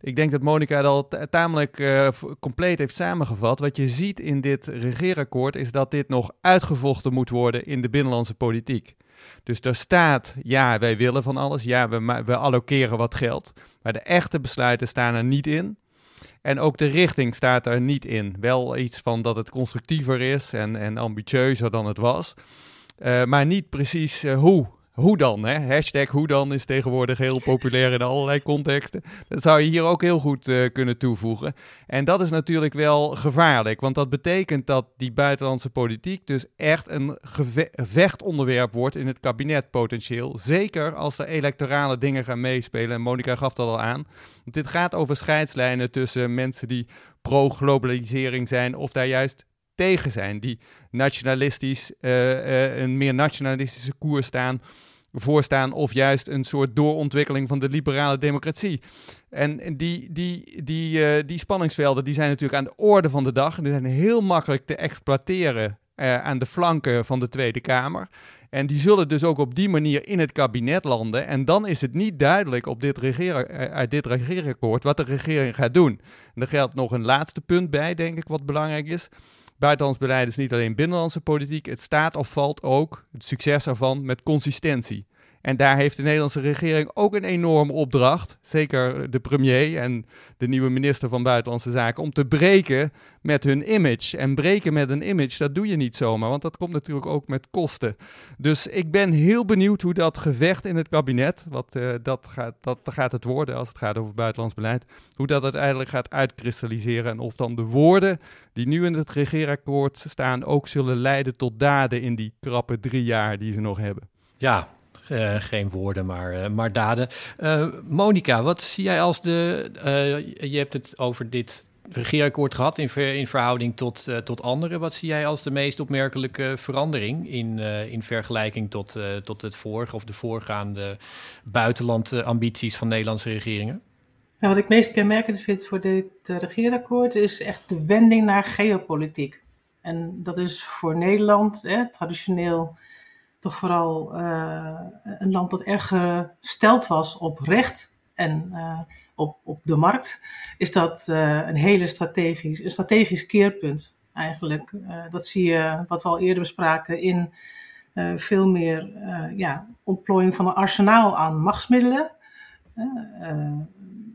ik denk dat Monica dat al tamelijk uh, compleet heeft samengevat. Wat je ziet in dit regeerakkoord is dat dit nog uitgevochten moet worden in de binnenlandse politiek. Dus daar staat, ja, wij willen van alles, ja, we, we allokeren wat geld. Maar de echte besluiten staan er niet in. En ook de richting staat er niet in. Wel iets van dat het constructiever is en, en ambitieuzer dan het was. Uh, maar niet precies uh, hoe. Hoe dan? Hè? Hashtag hoe dan is tegenwoordig heel populair in allerlei contexten. Dat zou je hier ook heel goed uh, kunnen toevoegen. En dat is natuurlijk wel gevaarlijk, want dat betekent dat die buitenlandse politiek dus echt een gevechtonderwerp wordt in het kabinet potentieel. Zeker als er electorale dingen gaan meespelen. En Monica gaf dat al aan. Want dit gaat over scheidslijnen tussen mensen die pro-globalisering zijn of daar juist tegen zijn. Die nationalistisch, een meer nationalistische koers staan voorstaan of juist een soort doorontwikkeling van de liberale democratie. En die, die, die, uh, die spanningsvelden die zijn natuurlijk aan de orde van de dag en die zijn heel makkelijk te exploiteren aan de flanken van de Tweede Kamer. En die zullen dus ook op die manier in het kabinet landen. En dan is het niet duidelijk op dit regeren, uit dit regeerakkoord wat de regering gaat doen. En er geldt nog een laatste punt bij, denk ik, wat belangrijk is. Buitenlands beleid is niet alleen binnenlandse politiek. Het staat of valt ook, het succes ervan, met consistentie. En daar heeft de Nederlandse regering ook een enorme opdracht, zeker de premier en de nieuwe minister van Buitenlandse Zaken, om te breken met hun image. En breken met een image, dat doe je niet zomaar, want dat komt natuurlijk ook met kosten. Dus ik ben heel benieuwd hoe dat gevecht in het kabinet, wat uh, dat, gaat, dat gaat het worden als het gaat over buitenlands beleid, hoe dat uiteindelijk gaat uitkristalliseren en of dan de woorden die nu in het regeerakkoord staan ook zullen leiden tot daden in die krappe drie jaar die ze nog hebben. Ja, geen woorden, maar, uh, maar daden. Uh, Monika, wat zie jij als de. je hebt het over dit regeerakkoord gehad in, ver, in verhouding tot, tot anderen. Wat zie jij als de meest opmerkelijke verandering in, in vergelijking tot, tot het vorige of de voorgaande buitenlandambities van Nederlandse regeringen? Wat ik meest kenmerkend vind voor dit regeerakkoord is echt de wending naar geopolitiek. En dat is voor Nederland hè, traditioneel toch vooral uh, een land dat erg gesteld was op recht en uh, op, op de markt, is dat uh, een hele strategisch, een strategisch keerpunt eigenlijk. dat zie je, wat we al eerder bespraken, in veel meer ja, ontplooiing van een arsenaal aan machtsmiddelen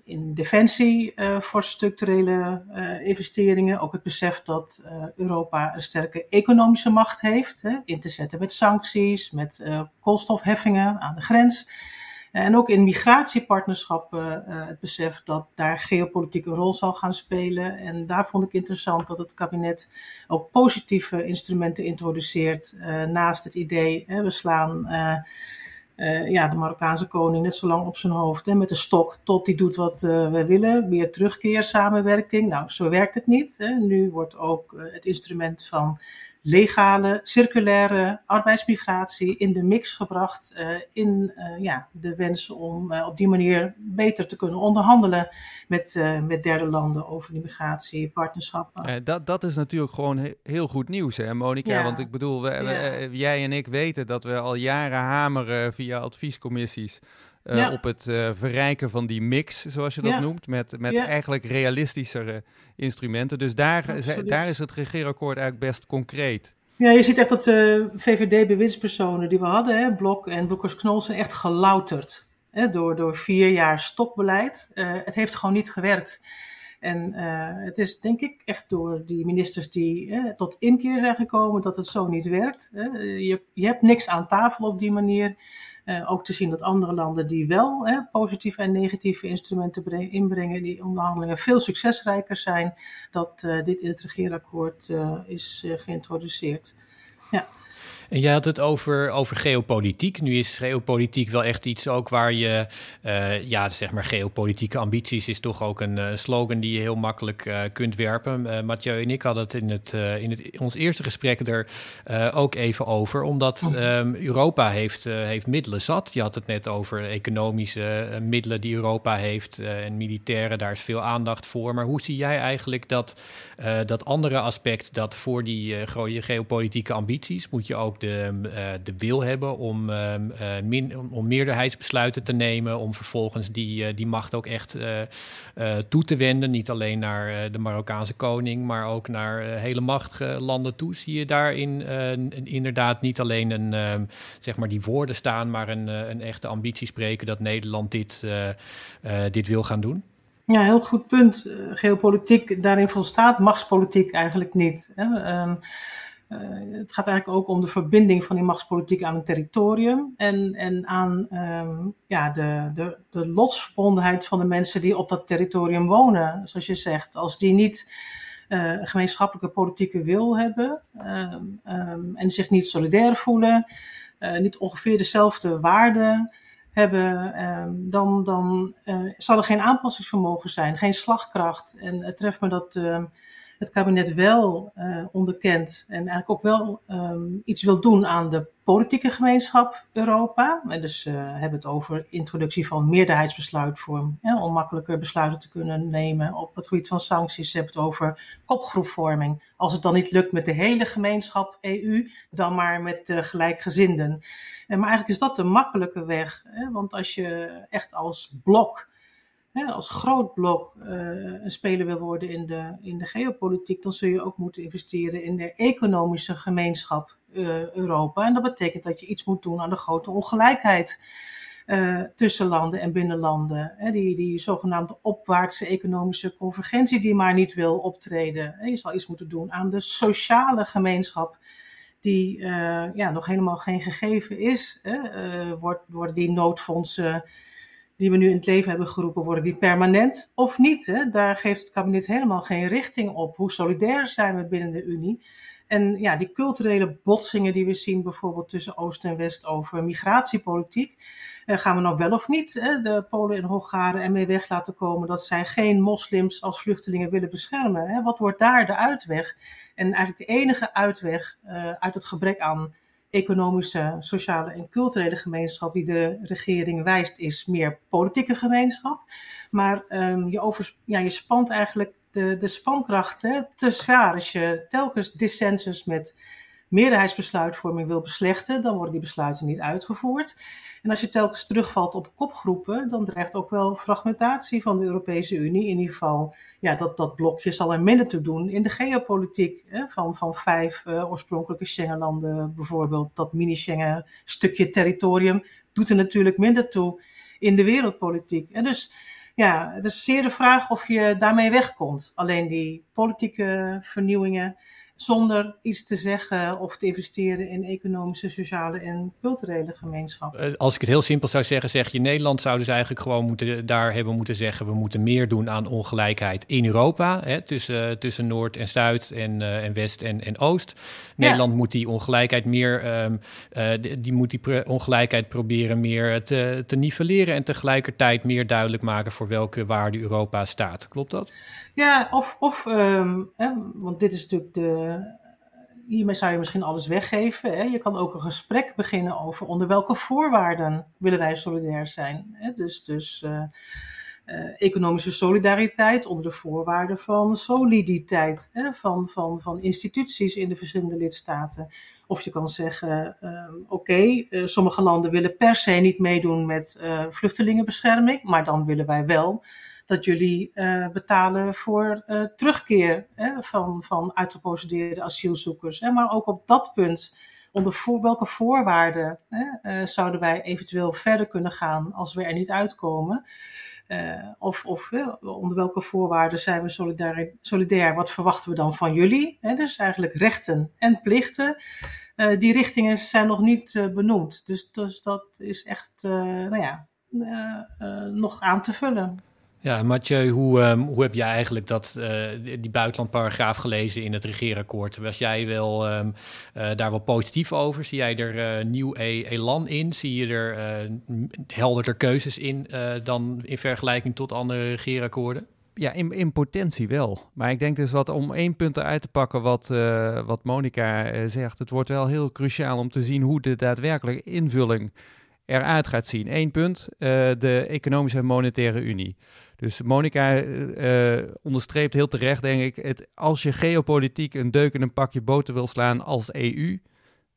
in defensie uh, voor structurele uh, investeringen. Ook het besef dat uh, Europa een sterke economische macht heeft. Hè, in te zetten met sancties, met koolstofheffingen aan de grens. En ook in migratiepartnerschappen het besef dat daar geopolitiek een rol zal gaan spelen. En daar vond ik interessant dat het kabinet ook positieve instrumenten introduceert. naast het idee, we slaan ja, de Marokkaanse koning net zo lang op zijn hoofd hè, met de stok tot hij doet wat uh, wij willen. Meer terugkeer, samenwerking. Nou, zo werkt het niet. Hè. Nu wordt ook uh, het instrument van legale, circulaire arbeidsmigratie in de mix gebracht. Uh, in uh, ja, de wens om uh, op die manier beter te kunnen onderhandelen met, met derde landen over die migratiepartnerschappen. dat, dat is natuurlijk gewoon he heel goed nieuws, hè, Monika? Ja. Want ik bedoel, we, we, jij en ik weten dat we al jaren hameren via adviescommissies. Uh, ja. op het uh, verrijken van die mix, zoals je dat ja. noemt, met, met ja. eigenlijk realistischere instrumenten. Dus daar, daar is het regeerakkoord eigenlijk best concreet. Ja, je ziet echt dat de uh, VVD-bewindspersonen die we hadden, hè, Blok en Boekers-Knol, zijn echt gelouterd hè, door, door vier jaar stopbeleid. het heeft gewoon niet gewerkt. En het is denk ik echt door die ministers die tot inkeer zijn gekomen dat het zo niet werkt. je, je hebt niks aan tafel op die manier. Uh, ook te zien dat andere landen die wel hè, positieve en negatieve instrumenten inbrengen, die onderhandelingen veel succesrijker zijn, dat uh, dit in het regeerakkoord uh, is geïntroduceerd. Ja. En jij had het over, over geopolitiek. Nu is geopolitiek wel echt iets ook waar je, uh, ja, zeg maar geopolitieke ambities is toch ook een uh, slogan die je heel makkelijk uh, kunt werpen. Mathieu en ik hadden het in, het, in het, ons eerste gesprek er ook even over, omdat um, Europa heeft, heeft middelen zat. Je had het net over economische middelen die Europa heeft en militaire, daar is veel aandacht voor. Maar hoe zie jij eigenlijk dat, dat andere aspect, dat voor die geopolitieke ambities moet je ook de, uh, de wil hebben om, uh, min, om meerderheidsbesluiten te nemen, om vervolgens die, die macht ook echt toe te wenden. Niet alleen naar de Marokkaanse koning, maar ook naar hele machtige landen toe. Zie je daarin inderdaad niet alleen een, ehm, zeg maar die woorden staan, maar een, een echte ambitie spreken dat Nederland dit, dit wil gaan doen? Ja, heel goed punt. Geopolitiek, daarin volstaat machtspolitiek eigenlijk niet. Hè? Uh, het gaat eigenlijk ook om de verbinding van die machtspolitiek aan een territorium en, en aan um, ja, de, de, de lotsverbondenheid van de mensen die op dat territorium wonen. Zoals je zegt, als die niet uh, gemeenschappelijke politieke wil hebben um, um, en zich niet solidair voelen, uh, niet ongeveer dezelfde waarden hebben, dan, dan zal er geen aanpassingsvermogen zijn, geen slagkracht. En het treft me dat het kabinet wel uh, onderkent en eigenlijk ook wel um, iets wil doen aan de politieke gemeenschap Europa. Dus uh, hebben het over introductie van meerderheidsbesluitvorm, om makkelijker besluiten te kunnen nemen op het gebied van sancties. Ze hebben het over kopgroepvorming. Als het dan niet lukt met de hele gemeenschap EU, dan maar met de gelijkgezinden. En, maar eigenlijk is dat de makkelijke weg, hè, want als je echt als blok als groot blok uh, een speler wil worden in de, in de geopolitiek, dan zul je ook moeten investeren in de economische gemeenschap uh, Europa. En dat betekent dat je iets moet doen aan de grote ongelijkheid uh, tussen landen en binnen landen. Hè, die, die zogenaamde opwaartse economische convergentie die maar niet wil optreden. Je zal iets moeten doen aan de sociale gemeenschap die ja, nog helemaal geen gegeven is. Hè. wordt, worden die noodfondsen die we nu in het leven hebben geroepen, worden die permanent of niet? Hè? Daar geeft het kabinet helemaal geen richting op. Hoe solidair zijn we binnen de Unie? En ja, die culturele botsingen die we zien, bijvoorbeeld tussen Oost en West over migratiepolitiek, eh, gaan we nou wel of niet hè, de Polen en Hongaren ermee weg laten komen dat zij geen moslims als vluchtelingen willen beschermen? Hè? Wat wordt daar de uitweg? En eigenlijk de enige uitweg uh, uit het gebrek aan economische, sociale en culturele gemeenschap die de regering wijst, is meer politieke gemeenschap. Maar um, je, over, ja, je spant eigenlijk de, de te zwaar. Als je telkens dissensus met meerderheidsbesluitvorming wil beslechten, dan worden die besluiten niet uitgevoerd. En als je telkens terugvalt op kopgroepen, dan dreigt ook wel fragmentatie van de Europese Unie. In ieder geval, ja, dat, dat blokje zal er minder te doen in de geopolitiek. Hè, van, van vijf uh, oorspronkelijke Schengenlanden bijvoorbeeld. Dat mini-Schengen stukje territorium doet er natuurlijk minder toe in de wereldpolitiek. En dus ja, het is zeer de vraag of je daarmee wegkomt. Alleen die politieke vernieuwingen zonder iets te zeggen of te investeren in economische, sociale en culturele gemeenschap. Eh, als ik het heel simpel zou zeggen, zeg je Nederland zou dus eigenlijk gewoon moeten, daar hebben moeten zeggen, we moeten meer doen aan ongelijkheid in Europa, hè, tussen, tussen Noord en Zuid en, uh, en West en, en Oost. Nederland moet die ongelijkheid meer, um, uh, die, die, moet die ongelijkheid proberen meer te, te nivelleren en tegelijkertijd meer duidelijk maken voor welke waarde Europa staat. Klopt dat? Ja, of, of um, hè, want dit is natuurlijk de. Hiermee zou je misschien alles weggeven. Hè? Je kan ook een gesprek beginnen over onder welke voorwaarden willen wij solidair zijn. Hè? Dus, dus uh, uh, economische solidariteit onder de voorwaarden van soliditeit hè? Van, van, van instituties in de verschillende lidstaten. Of je kan zeggen, uh, oké, sommige landen willen per se niet meedoen met vluchtelingenbescherming, maar dan willen wij wel dat jullie uh, betalen voor uh, terugkeer hè, van, van uitgeprocedeerde asielzoekers. Hè. Maar ook op dat punt, onder welke voorwaarden hè, uh, zouden wij eventueel verder kunnen gaan als we er niet uitkomen? of of onder welke voorwaarden zijn we solidair, solidair? Wat verwachten we dan van jullie? Dus eigenlijk rechten en plichten. die richtingen zijn nog niet benoemd. Dus, dus dat is echt nou ja, nog aan te vullen. Ja, Mathieu, hoe, um, hoe heb jij eigenlijk dat, uh, die buitenlandparagraaf gelezen in het regeerakkoord? Was jij wel um, uh, daar wel positief over? Zie jij er uh, nieuw e elan in? Zie je er helderder keuzes in dan in vergelijking tot andere regeerakkoorden? Ja, in, in potentie wel. Maar ik denk dus wat om één punt eruit te pakken wat, wat Monica zegt. Het wordt wel heel cruciaal om te zien hoe de daadwerkelijke invulling eruit gaat zien. Eén punt, de Economische en Monetaire Unie. Dus Monica uh, onderstreept heel terecht, denk ik, het, als je geopolitiek een deuk in een pakje boter wil slaan als EU,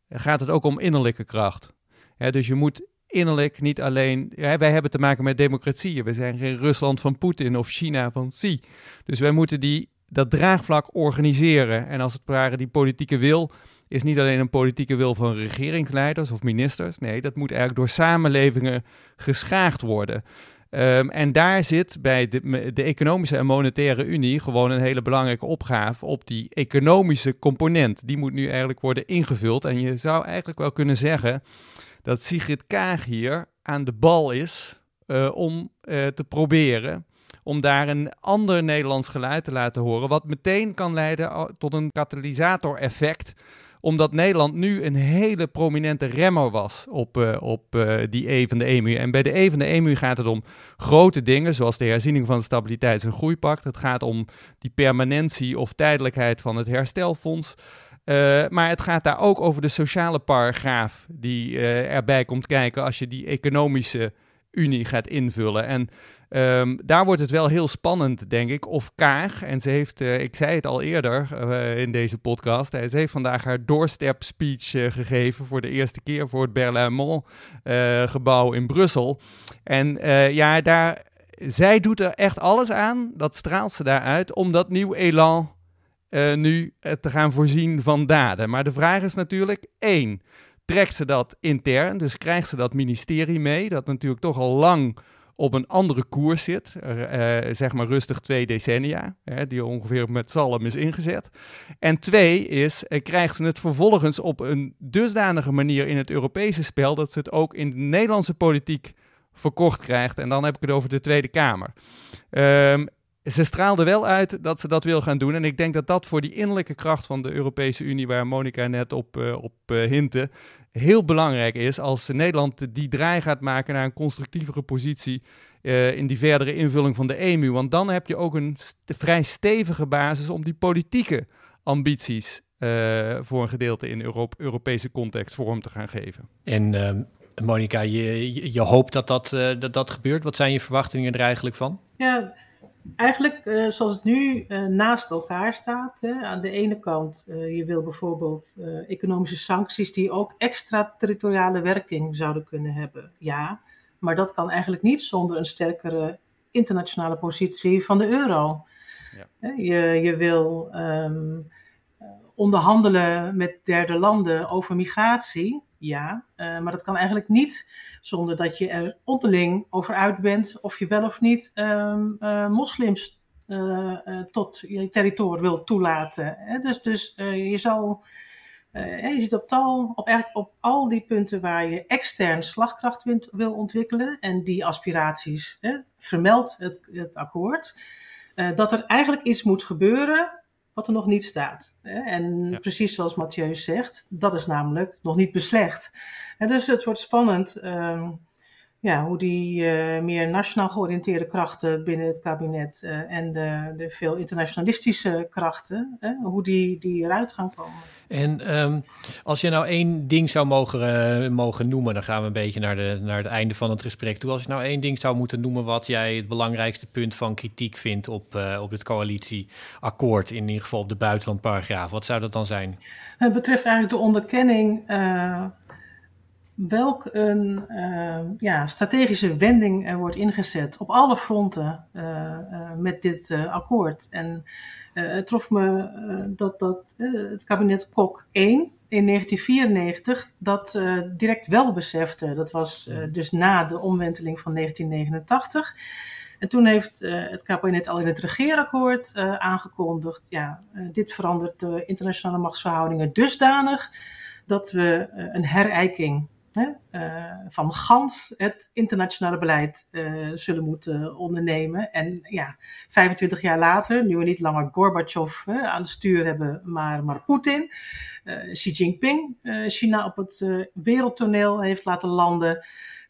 gaat het ook om innerlijke kracht. dus je moet innerlijk niet alleen. Wij hebben te maken met democratieën. We zijn geen Rusland van Poetin of China van Xi. Dus wij moeten die, dat draagvlak organiseren. En als het ware die politieke wil is niet alleen een politieke wil van regeringsleiders of ministers. Nee, dat moet eigenlijk door samenlevingen geschaagd worden. Um, en daar zit bij de, de, Economische en Monetaire Unie gewoon een hele belangrijke opgave op die economische component. Die moet nu eigenlijk worden ingevuld. En je zou eigenlijk wel kunnen zeggen dat Sigrid Kaag hier aan de bal is uh, om uh, te proberen om daar een ander Nederlands geluid te laten horen, wat meteen kan leiden tot een katalysator-effect omdat Nederland nu een hele prominente remmer was op, uh, op uh, die E van de EMU. En bij de E van de EMU gaat het om grote dingen, zoals de herziening van het Stabiliteits- en Groeipact. Het gaat om die permanentie of tijdelijkheid van het herstelfonds. Uh, maar het gaat daar ook over de sociale paragraaf die erbij komt kijken als je die economische unie gaat invullen. En Um, daar wordt het wel heel spannend, denk ik. Of Kaag, en ze heeft, uh, ik zei het al eerder uh, in deze podcast, ze heeft vandaag haar doorstep speech uh, gegeven voor de eerste keer voor het Berlaymont gebouw in Brussel. En ja, daar, zij doet er echt alles aan, dat straalt ze daaruit, om dat nieuw elan nu te gaan voorzien van daden. Maar de vraag is natuurlijk één, trekt ze dat intern, dus krijgt ze dat ministerie mee, dat natuurlijk toch al lang op een andere koers zit, uh, zeg maar rustig twee decennia, hè, die ongeveer met zalm is ingezet. En twee is, uh, krijgt ze het vervolgens op een dusdanige manier in het Europese spel, dat ze het ook in de Nederlandse politiek verkocht krijgt. En dan heb ik het over de Tweede Kamer. Um, ze straalde wel uit dat ze dat wil gaan doen. En ik denk dat dat voor die innerlijke kracht van de Europese Unie, waar Monica net op, uh, op uh, hintte, heel belangrijk is als Nederland die draai gaat maken naar een constructievere positie uh, in die verdere invulling van de EMU. Want dan heb je ook een st vrij stevige basis om die politieke ambities uh, voor een gedeelte in Euro Europese context vorm te gaan geven. En uh, Monika, je, je, hoopt dat dat, uh, dat dat gebeurt. Wat zijn je verwachtingen er eigenlijk van? Ja, eigenlijk uh, zoals het nu uh, naast elkaar staat. Hè. Aan de ene kant, uh, je wil bijvoorbeeld economische sancties die ook extraterritoriale werking zouden kunnen hebben. Ja, maar dat kan eigenlijk niet zonder een sterkere internationale positie van de euro. Ja. Je, je wil um, onderhandelen met derde landen over migratie. Ja, uh, maar dat kan eigenlijk niet zonder dat je er onderling over uit bent of je wel of niet um, uh, moslims uh, tot je territorium wil toelaten. Hè? Dus, dus je zal, je ziet op, tal, op, eigenlijk op al die punten waar je extern slagkracht wil ontwikkelen en die aspiraties vermeldt het, het akkoord, dat er eigenlijk iets moet gebeuren wat er nog niet staat. En ja. precies zoals Mathieu zegt, dat is namelijk nog niet beslecht. En dus het wordt spannend um, ja, hoe die uh, meer nationaal georiënteerde krachten binnen het kabinet uh, en de, de, veel internationalistische krachten, hè, hoe die, die eruit gaan komen. En um, als je nou één ding zou mogen, uh, mogen noemen, dan gaan we een beetje naar, de, naar het einde van het gesprek toe. Als je nou één ding zou moeten noemen wat jij het belangrijkste punt van kritiek vindt op, op het coalitieakkoord, in ieder geval op de buitenlandparagraaf, wat zou dat dan zijn? Het betreft eigenlijk de onderkenning welk een uh, ja, strategische wending er wordt ingezet op alle fronten uh, uh, met dit akkoord. En het trof me dat, dat het kabinet Kok 1 in 1994 dat direct wel besefte. Dat was dus na de omwenteling van 1989. En toen heeft het kabinet al in het regeerakkoord aangekondigd: ja, dit verandert de internationale machtsverhoudingen dusdanig dat we een herijking hè, uh, van gans het internationale beleid uh, zullen moeten ondernemen. En ja, 25 jaar later, nu we niet langer Gorbachev aan het stuur hebben, maar, maar Poetin, Xi Jinping China op het wereldtoneel heeft laten landen.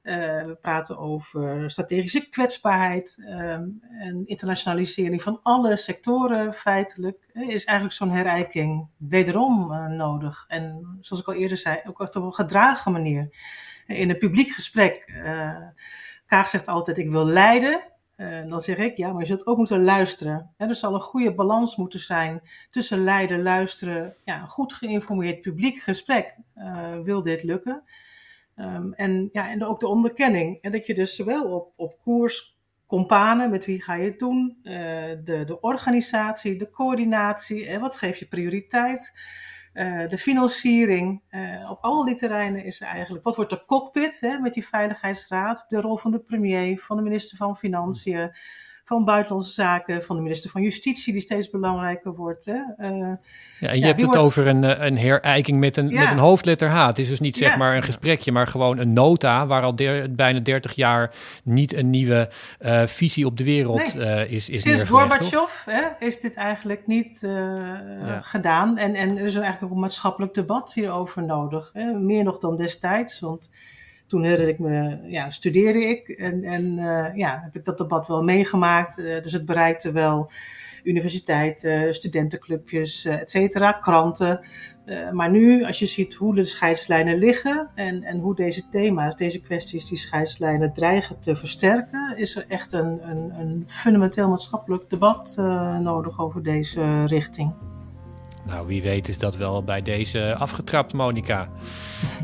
Uh, we praten over strategische kwetsbaarheid um, en internationalisering van alle sectoren feitelijk. is eigenlijk zo'n herijking wederom uh, nodig. En zoals ik al eerder zei, ook op een gedragen manier. In een publiek gesprek, uh, Kaag zegt altijd ik wil leiden. dan zeg ik, ja, maar je zult ook moeten luisteren. er zal een goede balans moeten zijn tussen leiden, luisteren. Ja, een goed geïnformeerd publiek gesprek wil dit lukken. Um, en, ja, en ook de onderkenning. En dat je dus zowel op, op koers, companen, met wie ga je het doen, uh, de, de organisatie, de coördinatie, en wat geef je prioriteit, uh, de financiering. Op al die terreinen is eigenlijk, wat wordt de cockpit hè, met die veiligheidsraad, de rol van de premier, van de minister van Financiën, van Buitenlandse Zaken, van de minister van Justitie, die steeds belangrijker wordt. Hè? ja, en je hebt het over een, een herijking met een, met een hoofdletter H. Het is dus niet zeg maar een gesprekje, maar gewoon een nota waar al bijna 30 jaar niet een nieuwe visie op de wereld is, is Sinds Gorbachev is dit eigenlijk niet gedaan. En, en er is eigenlijk ook een maatschappelijk debat hierover nodig. Hè? Meer nog dan destijds, want toen herinner ik me, ja, studeerde ik en, en uh, ja, heb ik dat debat wel meegemaakt. Uh, dus het bereikte wel universiteiten, studentenclubjes, uh, et cetera, kranten. maar nu, als je ziet hoe de scheidslijnen liggen en, en hoe deze thema's, deze kwesties, die scheidslijnen dreigen te versterken, is er echt een, een, een fundamenteel maatschappelijk debat nodig over deze richting. Nou, wie weet is dat wel bij deze afgetrapt, Monica.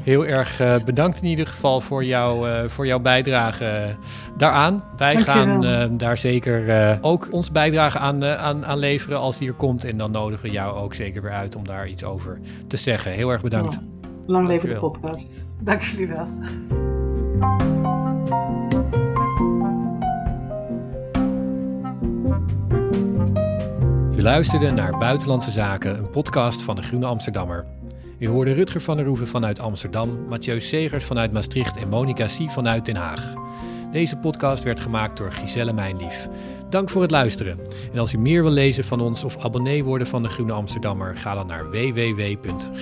Heel erg uh, bedankt in ieder geval voor, jou, uh, voor jouw bijdrage daaraan. Wij gaan uh, daar zeker ook ons bijdrage aan, aan, aan leveren als die er komt. En dan nodigen we jou ook zeker weer uit om daar iets over te zeggen. Heel erg bedankt. Ja. Lang leven de podcast. Dank jullie wel. U luisterde naar Buitenlandse Zaken, een podcast van de Groene Amsterdammer. U hoorde Rutger van der Roeven vanuit Amsterdam, Mathieu Segers vanuit Maastricht en Monica Sie vanuit Den Haag. Deze podcast werd gemaakt door Giselle Mijnlief. Dank voor het luisteren. En als u meer wil lezen van ons of abonnee worden van de Groene Amsterdammer, ga dan naar www.groene.nl.